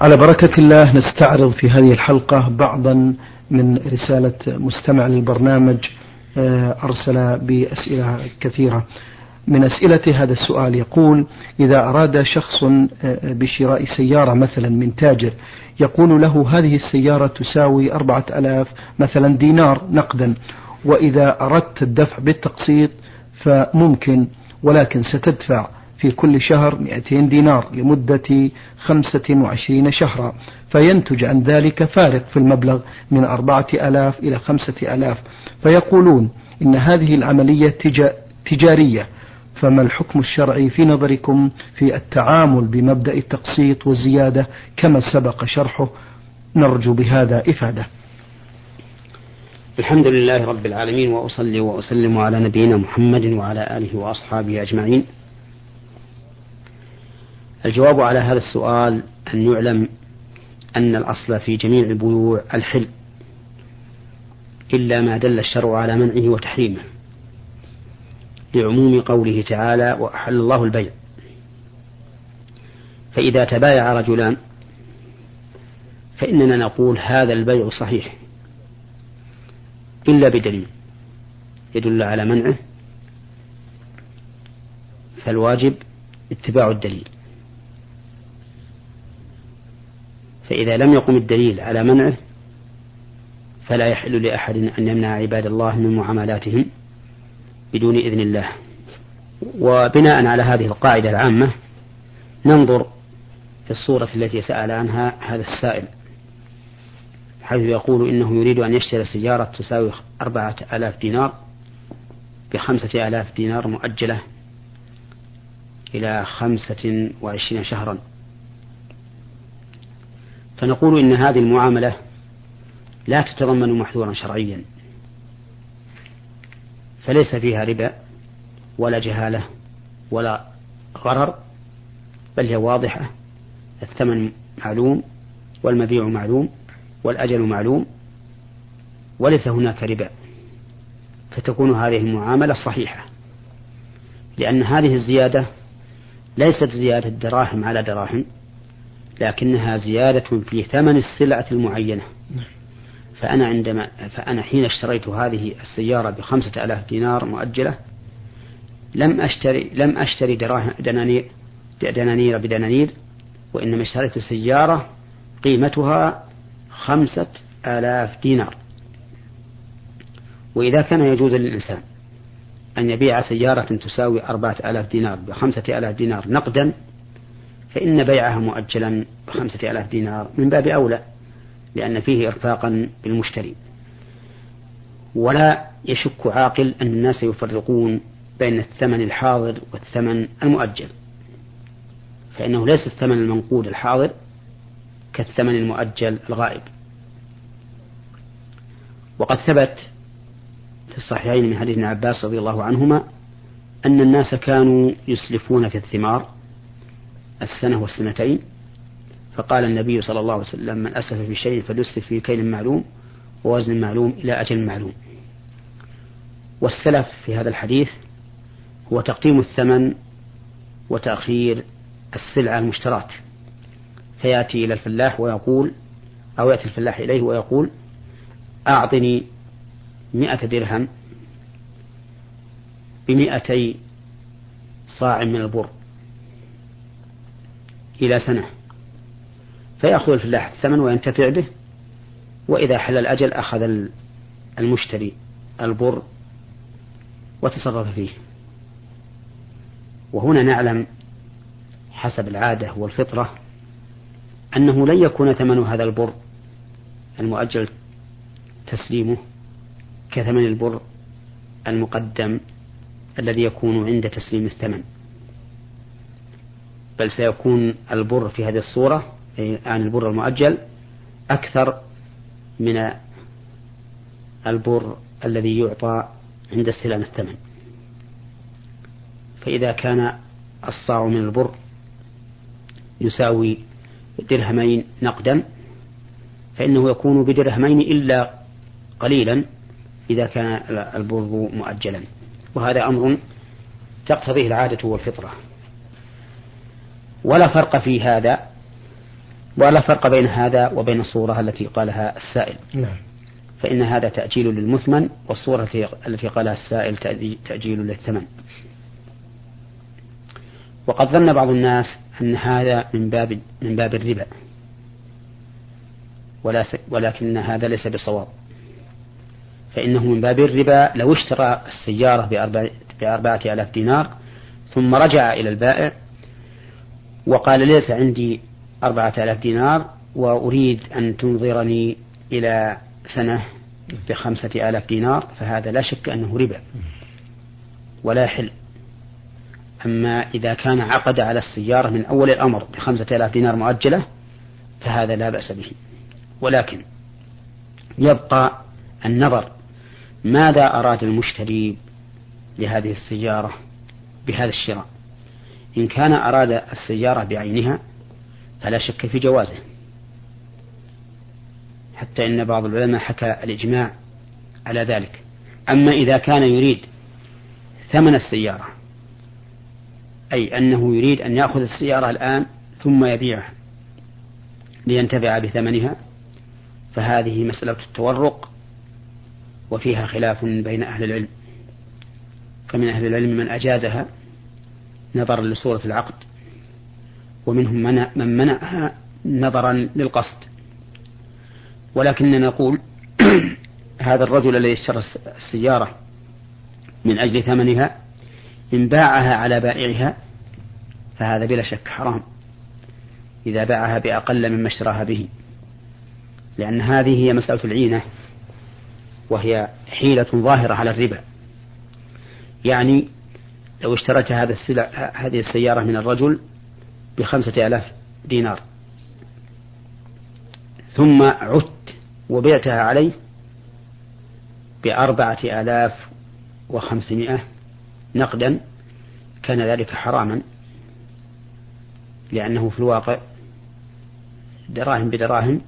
على بركة الله نستعرض في هذه الحلقة بعضا من رسالة مستمع للبرنامج آه، أرسل بأسئلة كثيرة. من أسئلة هذا السؤال يقول إذا أراد شخص آه، بشراء سيارة مثلا من تاجر يقول له هذه السيارة تساوي أربعة ألاف مثلا دينار نقدا وإذا أردت الدفع بالتقسيط فممكن ولكن ستدفع. في كل شهر 200 دينار لمدة 25 شهرا فينتج عن ذلك فارق في المبلغ من أربعة ألاف إلى خمسة ألاف. فيقولون إن هذه العملية تجارية فما الحكم الشرعي في نظركم في التعامل بمبدأ التقسيط والزيادة كما سبق شرحه؟ نرجو بهذا إفادة. الحمد لله رب العالمين وأصلي وأسلم على نبينا محمد وعلى آله وأصحابه أجمعين. الجواب على هذا السؤال أن يعلم أن الأصل في جميع البيوع الحل إلا ما دل الشرع على منعه وتحريمه لعموم قوله تعالى وأحل الله البيع فإذا تبايع رجلان فإننا نقول هذا البيع صحيح إلا بدليل يدل على منعه فالواجب اتباع الدليل. فإذا لم يقم الدليل على منعه فلا يحل لأحد أن يمنع عباد الله من معاملاتهم بدون إذن الله. وبناء على هذه القاعدة العامة ننظر في الصورة التي سأل عنها هذا السائل حيث يقول إنه يريد أن يشتري سيارة تساوي أربعة آلاف دينار بخمسة آلاف دينار مؤجلة إلى خمسة وعشرين شهرا. فنقول إن هذه المعاملة لا تتضمن محذورا شرعيا فليس فيها ربا ولا جهالة ولا غرر بل هي واضحة الثمن معلوم والمبيع معلوم والأجل معلوم وليس هناك ربا فتكون هذه المعاملة صحيحة لأن هذه الزيادة ليست زيادة دراهم على دراهم لكنها زيادة في ثمن السلعة المعينة. فأنا عندما فأنا حين اشتريت هذه السيارة بخمسة آلاف دينار مؤجلة لم أشتري لم أشتري دنانير دنانير بدنانير وإنما اشتريت سيارة قيمتها خمسة آلاف دينار. وإذا كان يجوز للإنسان أن يبيع سيارة تساوي أربعة آلاف دينار بخمسة آلاف دينار نقدا فإن بيعها مؤجلا بخمسة آلاف دينار من باب أولى لأن فيه إرفاقا بالمشتري. ولا يشك عاقل أن الناس يفرقون بين الثمن الحاضر والثمن المؤجل. فإنه ليس الثمن المنقود الحاضر كالثمن المؤجل الغائب. وقد ثبت في الصحيحين من حديث ابن عباس رضي الله عنهما أن الناس كانوا يسلفون في الثمار السنة والسنتين. فقال النبي صلى الله عليه وسلم من أسلف في شيء فليسلف في كيل معلوم ووزن معلوم إلى أجل معلوم. والسلف في هذا الحديث هو تقديم الثمن وتأخير السلعة المشتراة فيأتي إلى الفلاح ويقول أو يأتي الفلاح إليه ويقول أعطني مئة درهم بمئتي صاع من البر. إلى سنة. فيأخذ الفلاح الثمن وينتفع به وإذا حل الأجل أخذ المشتري البر وتصرف فيه. وهنا نعلم حسب العادة والفطرة أنه لن يكون ثمن هذا البر المؤجل تسليمه كثمن البر المقدم الذي يكون عند تسليم الثمن. بل سيكون البر في هذه الصورة عن البر المؤجل أكثر من البر الذي يعطى عند استلام الثمن. فإذا كان الصاع من البر يساوي درهمين نقدا فإنه يكون بدرهمين إلا قليلا إذا كان البر مؤجلا. وهذا أمر تقتضيه العادة والفطرة. ولا فرق في هذا ولا فرق بين هذا وبين الصورة التي قالها السائل. نعم. فإن هذا تأجيل للمثمن والصورة التي قالها السائل تأجيل للثمن. وقد ظن بعض الناس أن هذا من باب من باب الربا. ولكن هذا ليس بصواب. فإنه من باب الربا لو اشترى السيارة بأربعة آلاف دينار ثم رجع إلى البائع وقال ليس عندي أربعة آلاف دينار وأريد أن تنظرني إلى سنة بخمسة آلاف دينار فهذا لا شك أنه ربا. ولا يحل أما إذا كان عقد على السيارة من أول الأمر بخمسة آلاف دينار مؤجلة فهذا لا بأس به. ولكن يبقى النظر ماذا أراد المشتري لهذه السيارة بهذا الشراء. إن كان أراد السيارة بعينها فلا شك في جوازه. حتى إن بعض العلماء حكى الإجماع على ذلك. أما إذا كان يريد ثمن السيارة أي أنه يريد أن يأخذ السيارة الآن ثم يبيعها لينتفع بثمنها فهذه مسألة التورق وفيها خلاف بين أهل العلم. فمن أهل العلم من أجازها نظرا لصورة العقد ومنهم من منعها نظرا للقصد. ولكننا نقول هذا الرجل الذي اشترى السيارة من أجل ثمنها إن باعها على بائعها فهذا بلا شك حرام. إذا باعها بأقل مما اشتراها به. لأن هذه هي مسألة العينة وهي حيلة ظاهرة على الربا. يعني لو اشتريت هذا السلع هذه السيارة من الرجل بخمسة آلاف دينار. ثم عدت وبعتها عليه بأربعة آلاف وخمسمائة نقدا. كان ذلك حراما لأنه في الواقع دراهم بدراهم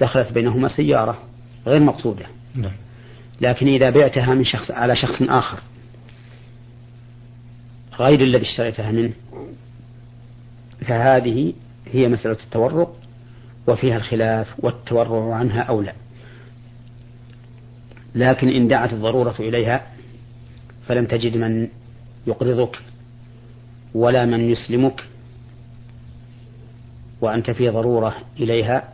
دخلت بينهما سيارة غير مقصودة. نعم. لكن إذا بعتها من شخص على شخص آخر. غير الذي اشتريتها منه. فهذه هي مسألة التورق وفيها الخلاف والتورع عنها أولى لكن إن دعت الضرورة إليها فلم تجد من يقرضك ولا من يسلمك وأنت في ضرورة إليها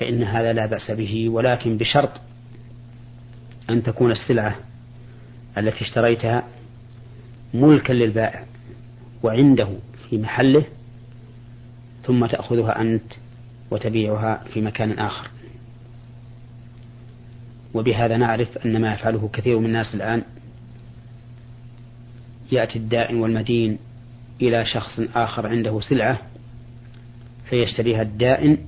فإن هذا لا بأس به. ولكن بشرط أن تكون السلعة التي اشتريتها ملكا للبائع وعنده في محله ثم تأخذها أنت وتبيعها في مكان آخر. وبهذا نعرف أن ما يفعله كثير من الناس الآن يأتي الدائن والمدين إلى شخص آخر عنده سلعة فيشتريها الدائن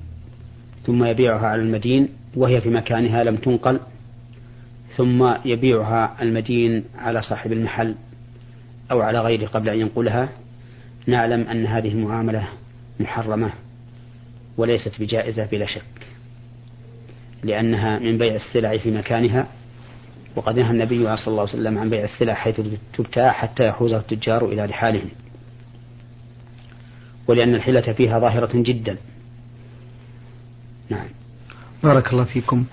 ثم يبيعها على المدين وهي في مكانها لم تنقل ثم يبيعها المدين على صاحب المحل أو على غيره قبل أن ينقلها نعلم أن هذه المعاملة محرمة وليست بجائزة بلا شك لأنها من بيع السلع في مكانها وقد نهى النبي صلى الله عليه وسلم عن بيع السلع حيث تبتاع حتى يحوزها التجار إلى رحالهم ولأن الحيلة فيها ظاهرة جدا. نعم. بارك الله فيكم.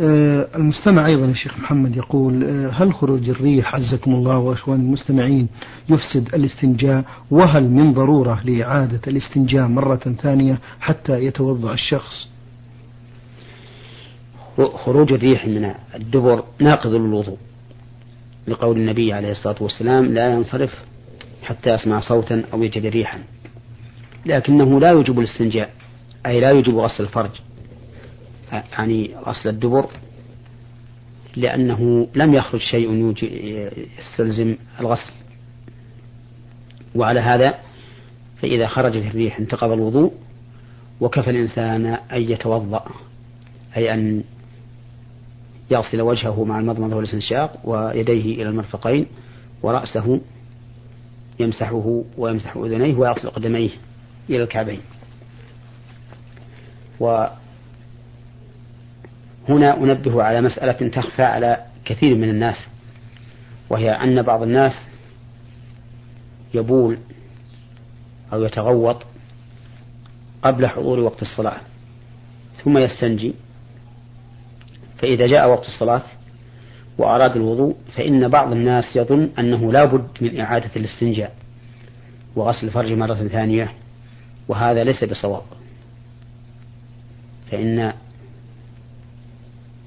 المستمع أيضا الشيخ محمد يقول آه، هل خروج الريح عزكم الله وإخوان المستمعين يفسد الاستنجاء؟ وهل من ضرورة لإعادة الاستنجاء مرة ثانية حتى يتوضأ الشخص؟ خروج الريح من الدبر ناقض للوضوء. لقول النبي عليه الصلاة والسلام لا ينصرف حتى يسمع صوتا أو يجد ريحا. لكنه لا يوجب الاستنجاء أي لا يوجب غسل الفرج. يعني غسل الدبر لأنه لم يخرج شيء يستلزم الغسل. وعلى هذا فإذا خرجت الريح انتقض الوضوء وكفى الإنسان أن يتوضأ أي أن يغسل وجهه مع المضمضة والاستنشاق ويديه إلى المرفقين ورأسه يمسحه ويمسح أذنيه ويغسل قدميه إلى الكعبين. و هنا أنبه على مسألة تخفى على كثير من الناس وهي أن بعض الناس يبول أو يتغوط قبل حضور وقت الصلاة ثم يستنجي فإذا جاء وقت الصلاة وأراد الوضوء فإن بعض الناس يظن أنه لا بد من إعادة الاستنجاء وغسل الفرج مرة ثانية وهذا ليس بصواب فإن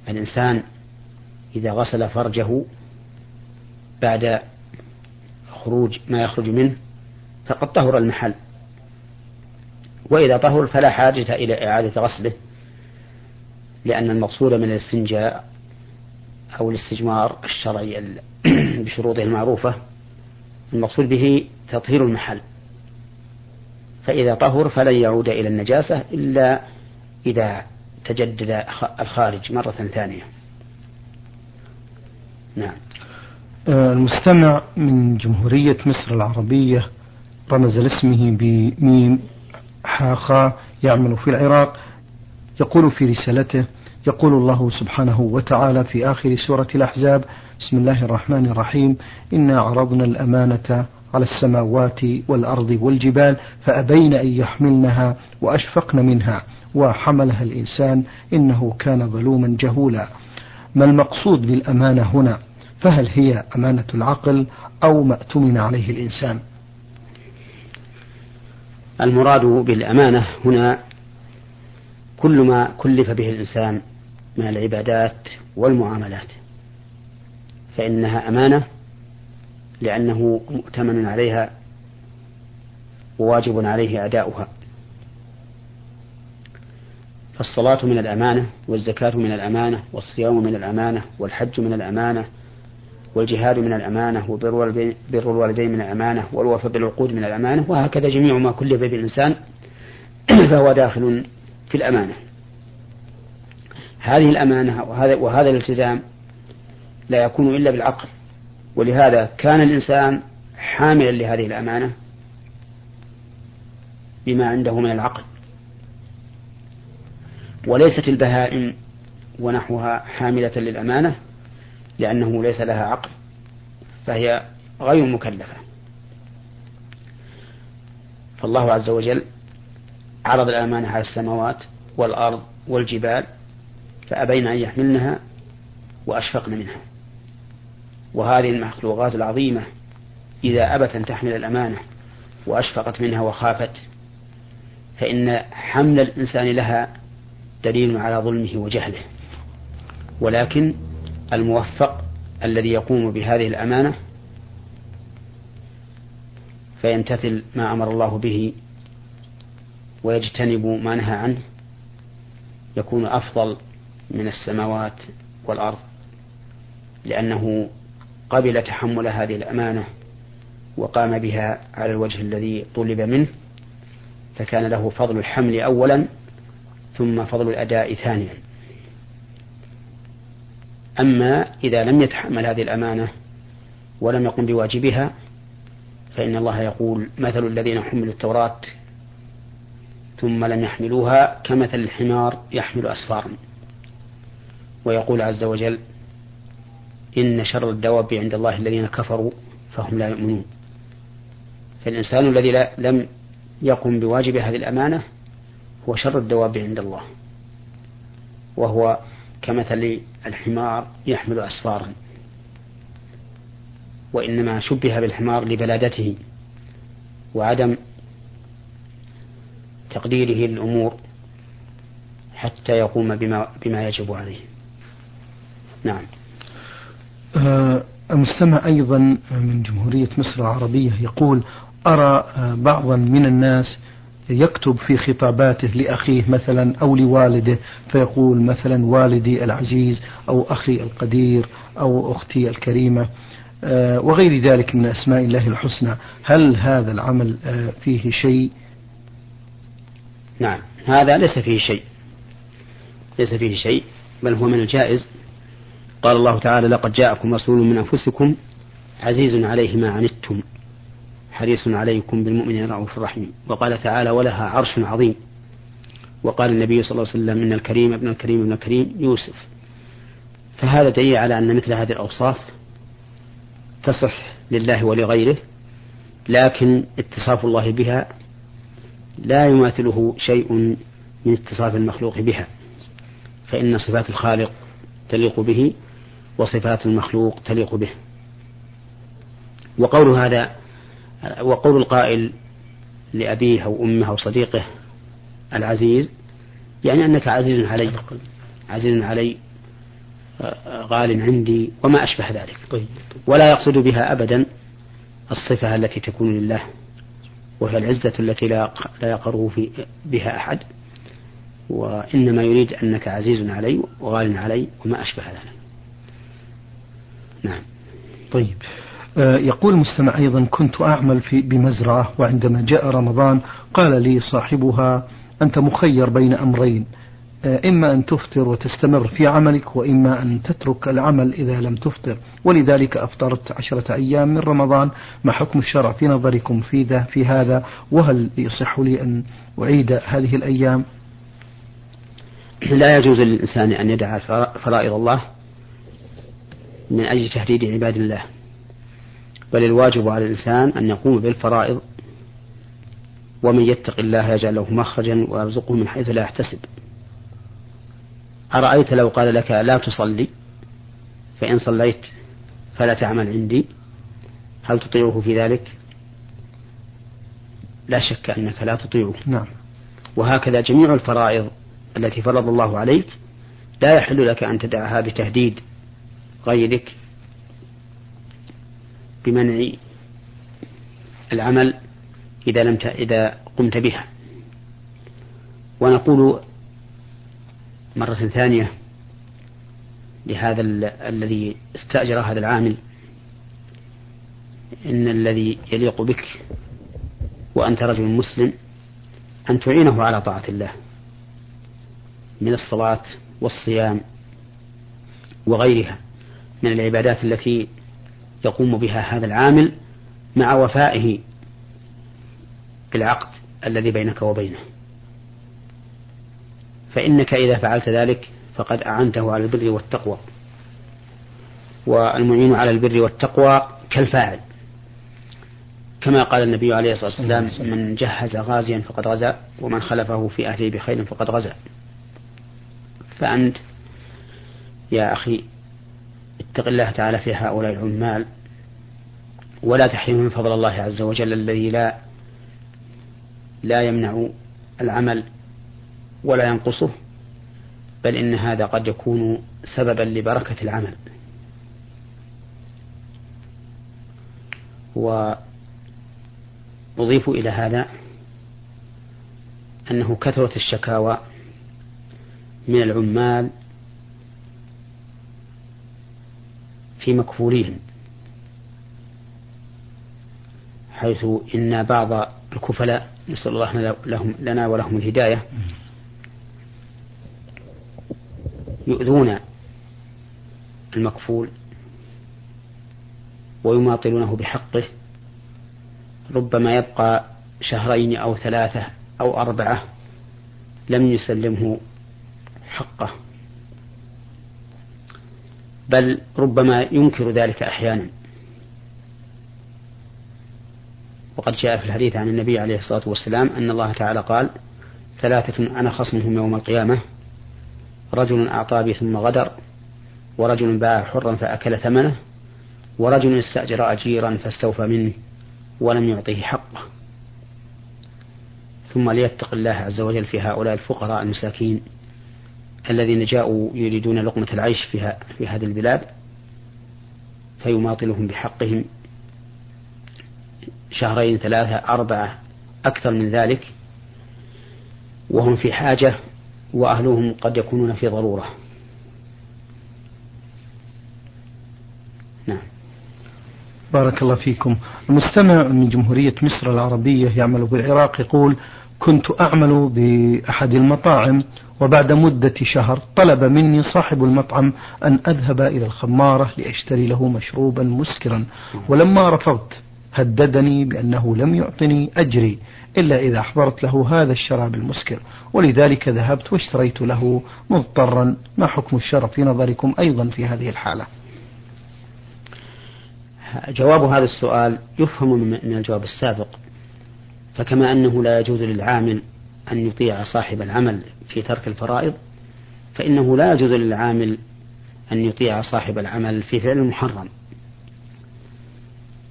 الإنسان إذا غسل فرجه بعد خروج ما يخرج منه فقد طهر المحل. وإذا طهر فلا حاجة إلى إعادة غسله لأن المقصود من الاستنجاء أو الاستجمار الشرعي بشروطه المعروفة المقصود به تطهير المحل. فإذا طهر فلن يعود إلى النجاسة إلا إذا تجدد الخارج مرة ثانية. نعم. آه، المستمع من جمهورية مصر العربية رمز لاسمه بميم حاخا يعمل في العراق يقول في رسالته يقول الله سبحانه وتعالى في آخر سورة الأحزاب بسم الله الرحمن الرحيم إنا عرضنا الأمانة على السماوات والأرض والجبال فأبين أن يحملنها وأشفقن منها. وحملها الإنسان إنه كان ظلوما جهولا. ما المقصود بالأمانة هنا؟ فهل هي أمانة العقل أو ما اؤتمن عليه الإنسان؟ المراد بالأمانة هنا كل ما كلف به الإنسان من العبادات والمعاملات. فإنها أمانة لأنه مؤتمن عليها وواجب عليه أداؤها. فالصلاة من الأمانة والزكاة من الأمانة والصيام من الأمانة والحج من الأمانة والجهاد من الأمانة وبر الوالدين من الأمانة والوفاء بالعقود من الأمانة وهكذا جميع ما كلف به الإنسان فهو داخل في الأمانة. هذه الأمانة وهذا, وهذا الالتزام لا يكون إلا بالعقل ولهذا كان الإنسان حاملا لهذه الأمانة بما عنده من العقل. وليست البهائم ونحوها حاملة للأمانة لأنه ليس لها عقل فهي غير مكلفة. فالله عز وجل عرض الأمانة على السماوات والأرض والجبال فأبين أن يحملنها وأشفقن منها. وهذه المخلوقات العظيمة إذا أبت أن تحمل الأمانة وأشفقت منها وخافت فإن حمل الإنسان لها دليل على ظلمه وجهله. ولكن الموفق الذي يقوم بهذه الأمانة فيمتثل ما أمر الله به ويجتنب ما نهى عنه يكون أفضل من السماوات والأرض لأنه قبل تحمل هذه الأمانة وقام بها على الوجه الذي طلب منه فكان له فضل الحمل أولا ثم فضل الأداء ثانيا. أما إذا لم يتحمل هذه الأمانة ولم يقم بواجبها فإن الله يقول مثل الذين حملوا التوراة ثم لم يحملوها كمثل الحمار يحمل أسفارا. ويقول عز وجل إن شر الدواب عند الله الذين كفروا فهم لا يؤمنون. فالإنسان الذي لم يقم بواجب هذه الأمانة هو شر الدواب عند الله. وهو كمثل الحمار يحمل أسفارا. وإنما شبه بالحمار لبلادته وعدم تقديره للأمور حتى يقوم بما, بما يجب عليه. نعم. آه المستمع أيضا من جمهورية مصر العربية يقول أرى آه، بعضا من الناس يكتب في خطاباته لأخيه مثلا أو لوالده فيقول مثلا والدي العزيز أو أخي القدير أو أختي الكريمة آه، وغير ذلك من أسماء الله الحسنى. هل هذا العمل آه، فيه شيء؟ نعم هذا ليس فيه شيء. ليس فيه شيء بل هو من الجائز. قال الله تعالى لقد جاءكم رسول من أنفسكم عزيز عليه ما عنتم. حريص عليكم بالمؤمنين رؤوف رحيم وقال تعالى ولها عرش عظيم. وقال النبي صلى الله عليه وسلم إن الكريم ابن الكريم ابن الكريم يوسف. فهذا دليل على أن مثل هذه الأوصاف تصح لله ولغيره لكن اتصاف الله بها لا يماثله شيء من اتصاف المخلوق بها. فإن صفات الخالق تليق به وصفات المخلوق تليق به. وقول هذا وقول القائل لأبيه أو أمه أو صديقه العزيز يعني أنك عزيز علي عزيز علي غال عندي وما أشبه ذلك. ولا يقصد بها أبدا الصفة التي تكون لله وهي العزة التي لا لا يقره في بها أحد. وإنما يريد أنك عزيز علي وغال علي وما أشبه ذلك. نعم. طيب. يقول المستمع أيضا كنت أعمل في بمزرعة وعندما جاء رمضان قال لي صاحبها أنت مخير بين أمرين آه، إما أن تفطر وتستمر في عملك وإما أن تترك العمل إذا لم تفطر. ولذلك أفطرت عشرة أيام من رمضان. ما حكم الشرع في نظركم في, ذا في هذا؟ وهل يصح لي أن أعيد هذه الأيام؟ لا يجوز للإنسان أن يدع فرائض الله من أجل تهديد عباد الله. بل الواجب على الإنسان أن يقوم بالفرائض ومن يتق الله يجعل له مخرجا ويرزقه من حيث لا يحتسب. أرأيت لو قال لك لا تصلي فإن صليت فلا تعمل عندي هل تطيعه في ذلك؟ لا شك أنك لا تطيعه. نعم. وهكذا جميع الفرائض التي فرض الله عليك لا يحل لك أن تدعها بتهديد غيرك بمنع العمل إذا لم إذا قمت بها. ونقول مرة ثانية لهذا الذي استأجر هذا العامل إن الذي يليق بك وأنت رجل مسلم أن تعينه على طاعة الله من الصلاة والصيام وغيرها من العبادات التي يقوم بها هذا العامل مع وفائه بالعقد الذي بينك وبينه. فإنك إذا فعلت ذلك فقد أعنته على البر والتقوى. والمعين على البر والتقوى كالفاعل. كما قال النبي عليه الصلاة والسلام من جهز غازيا فقد غزا ومن خلفه في أهله بخير فقد غزا. فأنت يا أخي اتق الله تعالى في هؤلاء العمال ولا تحرم من فضل الله عز وجل الذي لا لا يمنع العمل ولا ينقصه بل إن هذا قد يكون سببا لبركة العمل. وأضيف إلى هذا أنه كثرة الشكاوى من العمال في مكفولهم حيث إن بعض الكفلاء نسأل الله لهم لنا ولهم الهداية يؤذون المكفول ويماطلونه بحقه ربما يبقى شهرين أو ثلاثة أو أربعة لم يسلمه حقه. بل ربما ينكر ذلك أحيانا. وقد جاء في الحديث عن النبي عليه الصلاة والسلام أن الله تعالى قال ثلاثة أنا خصمهم يوم القيامة رجل أعطى بي ثم غدر ورجل باع حرا فأكل ثمنه ورجل استأجر أجيرا فاستوفى منه ولم يعطه حقه. ثم ليتق الله عز وجل في هؤلاء الفقراء المساكين. الذين جاءوا يريدون لقمة العيش في, في هذه البلاد فيماطلهم بحقهم شهرين ثلاثة أربعة أكثر من ذلك وهم في حاجة وأهلهم قد يكونون في ضرورة. نعم. بارك الله فيكم. المستمع من جمهورية مصر العربية يعمل بالعراق يقول كنت أعمل بأحد المطاعم وبعد مدة شهر طلب مني صاحب المطعم أن أذهب إلى الخمارة لأشتري له مشروبا مسكرا. ولما رفضت هددني بأنه لم يعطني أجري إلا إذا أحضرت له هذا الشراب المسكر. ولذلك ذهبت واشتريت له مضطرا. ما حكم الشرع في نظركم أيضا في هذه الحالة؟ جواب هذا السؤال يفهم من الجواب السابق. فكما أنه لا يجوز للعامل أن يطيع صاحب العمل في ترك الفرائض فإنه لا يجوز للعامل أن يطيع صاحب العمل في فعل المحرم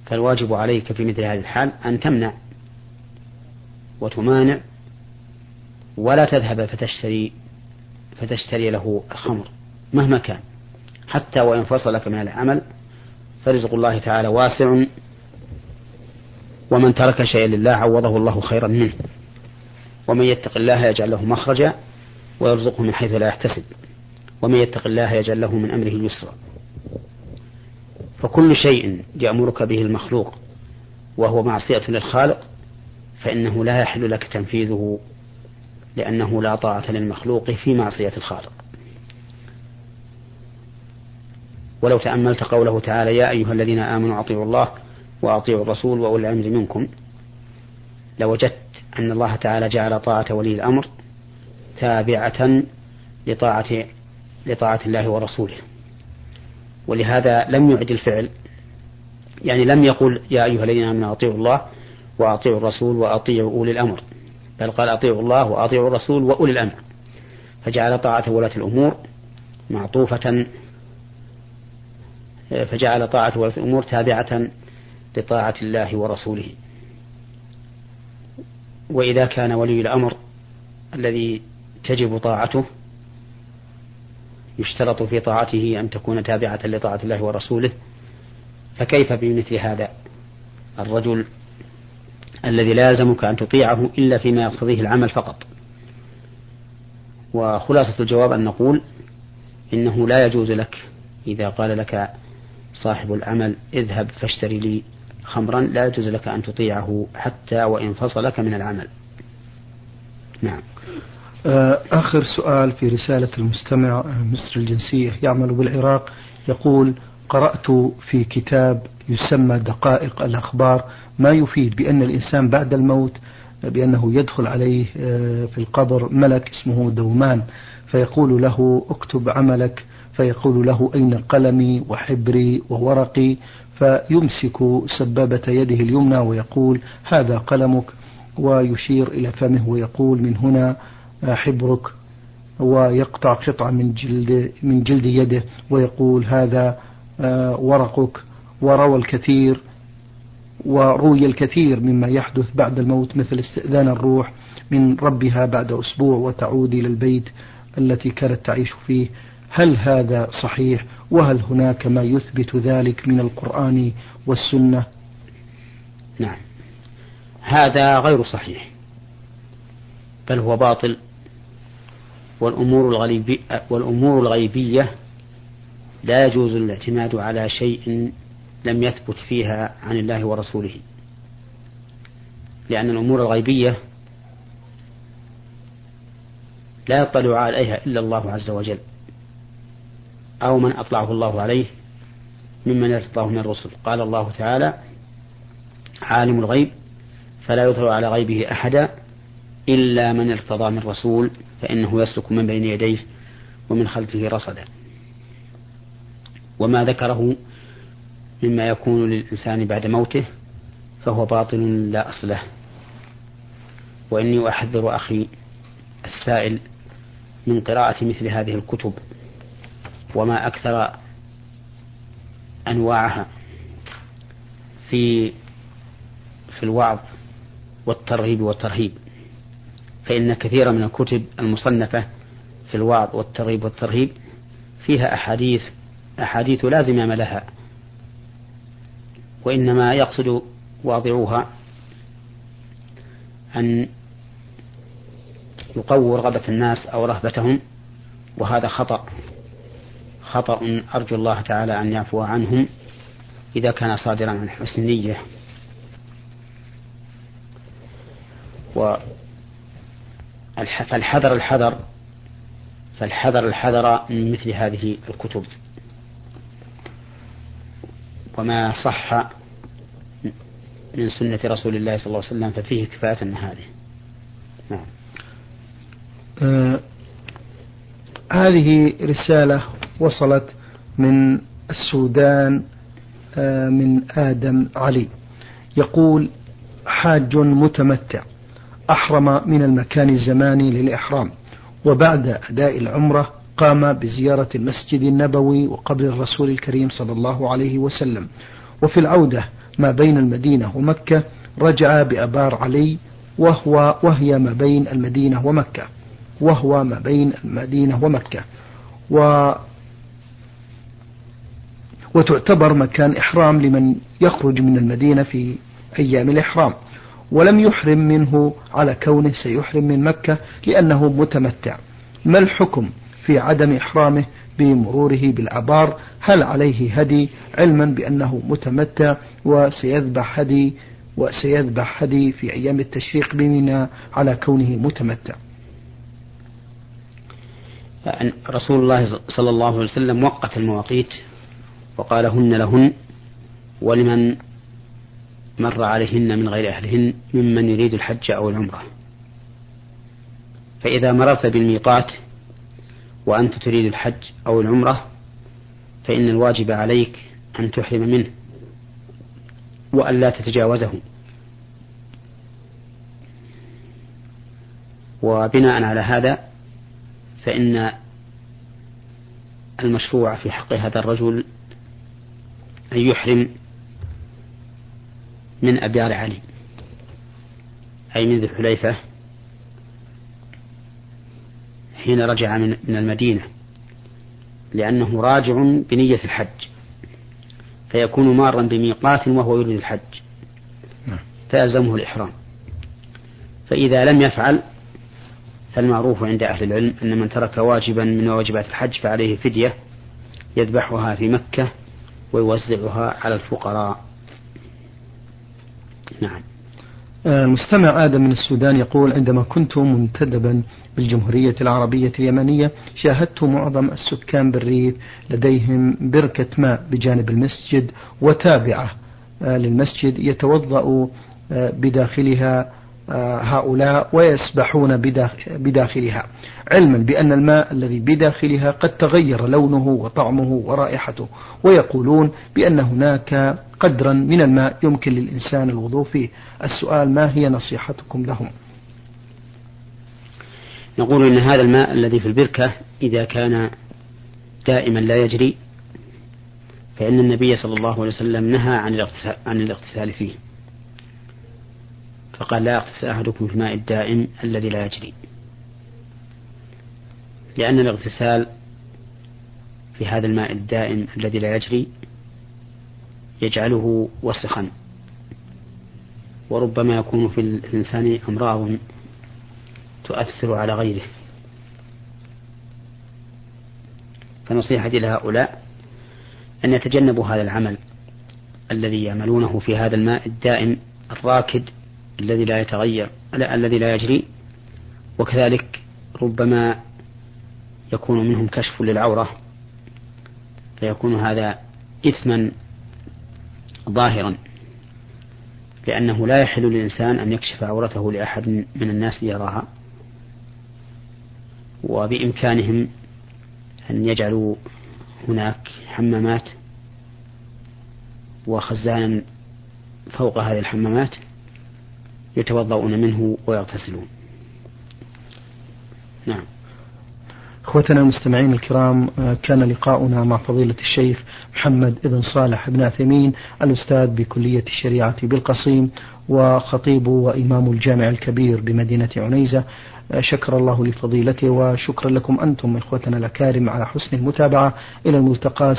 فالواجب عليك في مثل هذه الحال أن تمنع وتمانع ولا تذهب فتشتري فتشتري له الخمر مهما كان. حتى وإن فصلك من العمل فرزق الله تعالى واسع ومن ترك شيئا لله عوضه الله خيرا منه. ومن يتق الله يجعل له مخرجا ويرزقه من حيث لا يحتسب. ومن يتق الله يجعل له من أمره يسرا. فكل شيء يأمرك به المخلوق وهو معصية للخالق فإنه لا يحل لك تنفيذه لأنه لا طاعة للمخلوق في معصية الخالق. ولو تأملت قوله تعالى يا أيها الذين آمنوا أطيعوا الله وأطيعوا الرسول وأولي الأمر منكم. لوجدت أن الله تعالى جعل طاعة ولي الأمر تابعة لطاعة لطاعة الله ورسوله. ولهذا لم يعد الفعل يعني لم يقل يا أيها الذين آمنوا أطيعوا الله وأطيعوا الرسول وأطيعوا أولي الأمر بل قال أطيعوا الله وأطيعوا الرسول وأولي الأمر. فجعل طاعة ولاة الأمور معطوفة فجعل طاعة ولاة الأمور تابعة لطاعة الله ورسوله. وإذا كان ولي الأمر الذي تجب طاعته يشترط في طاعته أن تكون تابعة لطاعة الله ورسوله فكيف بمثل هذا؟ الرجل الذي لا يلزمك أن تطيعه إلا فيما يقتضيه العمل فقط. وخلاصة الجواب أن نقول إنه لا يجوز لك إذا قال لك صاحب العمل اذهب فاشتري لي خمرا لا يجوز لك أن تطيعه حتى وإن فصلك من العمل. نعم. آه، آخر سؤال في رسالة المستمع آه، مصر الجنسية يعمل بالعراق يقول قرأت في كتاب يسمى دقائق الأخبار ما يفيد بأن الإنسان بعد الموت بأنه يدخل عليه آه، في القبر ملك اسمه دومان فيقول له اكتب عملك فيقول له أين قلمي وحبري وورقي؟ فيمسك سبابة يده اليمنى ويقول هذا قلمك ويشير إلى فمه ويقول من هنا حبرك. ويقطع قطعة من جلد من جلد يده ويقول هذا آه، ورقك. وروى الكثير وروي الكثير مما يحدث بعد الموت مثل استئذان الروح من ربها بعد أسبوع وتعود إلى البيت التي كانت تعيش فيه. هل هذا صحيح؟ وهل هناك ما يثبت ذلك من القرآن والسنة؟ نعم. هذا غير صحيح. بل هو باطل. والأمور الغيبية, والأمور الغيبية لا يجوز الاعتماد على شيء لم يثبت فيها عن الله ورسوله لأن الأمور الغيبية لا يطلع عليها إلا الله عز وجل أو من أطلعه الله عليه ممن ارتضاه من الرسل. قال الله تعالى عالم الغيب فلا يظهر على غيبه أحدا إلا من ارتضى من رسول فإنه يسلك من بين يديه ومن خلفه رصدا. وما ذكره مما يكون للإنسان بعد موته فهو باطل لا أصل له. وإني أحذر أخي السائل من قراءة مثل هذه الكتب وما أكثر أنواعها في في الوعظ والترغيب والترهيب. فإن كثيرا من الكتب المصنفة في الوعظ والترغيب والترهيب فيها أحاديث أحاديث لا زمام لها وإنما يقصد واضعوها أن يقووا رغبة الناس أو رهبتهم وهذا خطأ. خطأ أرجو الله تعالى أن يعفو عنهم إذا كان صادرا عن حسن نية. فالحذر الحذر فالحذر الحذر من مثل هذه الكتب. وما صح من سنة رسول الله صلى الله عليه وسلم ففيه كفاية هذه نعم. آه هذه رسالة وصلت من السودان آه من آدم علي يقول حاج متمتع أحرم من المكان الزماني للإحرام وبعد أداء العمرة قام بزيارة المسجد النبوي وقبر الرسول الكريم صلى الله عليه وسلم. وفي العودة ما بين المدينة ومكة رجع بأبار علي وهو وهي ما بين المدينة ومكة. وهو ما بين المدينة ومكة. و وتعتبر مكان إحرام لمن يخرج من المدينة في أيام الإحرام. ولم يحرم منه على كونه سيحرم من مكة لأنه متمتع. ما الحكم؟ في عدم إحرامه بمروره بالعبار هل عليه هدي علما بأنه متمتع وسيذبح هدي وسيذبح هدي في أيام التشريق بمنى على كونه متمتع؟ رسول الله صلى الله عليه وسلم وقت المواقيت وقال هن لهن ولمن مر عليهن من غير أهلهن ممن يريد الحج أو العمرة. فإذا مررت بالميقات وأنت تريد الحج أو العمرة فإن الواجب عليك أن تحرم منه وأن لا تتجاوزه. وبناء على هذا فإن المشروع في حق هذا الرجل أن يحرم من أبيار علي أي من ذي الحليفة حين رجع من, من المدينة لأنه راجع بنية الحج فيكون مارا بميقات وهو يريد الحج نعم. فيلزمه الإحرام. فإذا لم يفعل فالمعروف عند أهل العلم أن من ترك واجبا من واجبات الحج فعليه فدية يذبحها في مكة ويوزعها على الفقراء. نعم. المستمع آه، آدم من السودان يقول عندما كنت منتدبا بالجمهورية العربية اليمنية شاهدت معظم السكان بالريف لديهم بركة ماء بجانب المسجد وتابعة آه، للمسجد يتوضأ آه، بداخلها هؤلاء ويسبحون بداخلها. علما بأن الماء الذي بداخلها قد تغير لونه وطعمه ورائحته ويقولون بأن هناك قدرا من الماء يمكن للإنسان الوضوء فيه. السؤال ما هي نصيحتكم لهم؟ نقول إن هذا الماء الذي في البركة إذا كان دائما لا يجري فإن النبي صلى الله عليه وسلم نهى عن الاغتسال, فيه. فقال لا يغتسل أحدكم في الماء الدائم الذي لا يجري. لأن الاغتسال في هذا الماء الدائم الذي لا يجري يجعله وسخا. وربما يكون في الإنسان أمراض تؤثر على غيره. فنصيحتي لهؤلاء أن يتجنبوا هذا العمل الذي يعملونه في هذا الماء الدائم الراكد الذي لا يتغير الذي لا يجري وكذلك ربما يكون منهم كشف للعورة فيكون هذا إثما ظاهرا لأنه لا يحل للإنسان أن يكشف عورته لأحد من الناس ليراها وبإمكانهم أن يجعلوا هناك حمامات وخزانا فوق هذه الحمامات يتوضؤون منه ويغتسلون. نعم. أخوتنا المستمعين الكرام آه، كان لقاؤنا مع فضيلة الشيخ محمد بن صالح بن عثيمين الأستاذ بكلية الشريعة بالقصيم وخطيب وإمام الجامع الكبير بمدينة عنيزة. آه، شكر الله لفضيلته وشكرا لكم أنتم إخوتنا الأكارم على حسن المتابعة. إلى الملتقى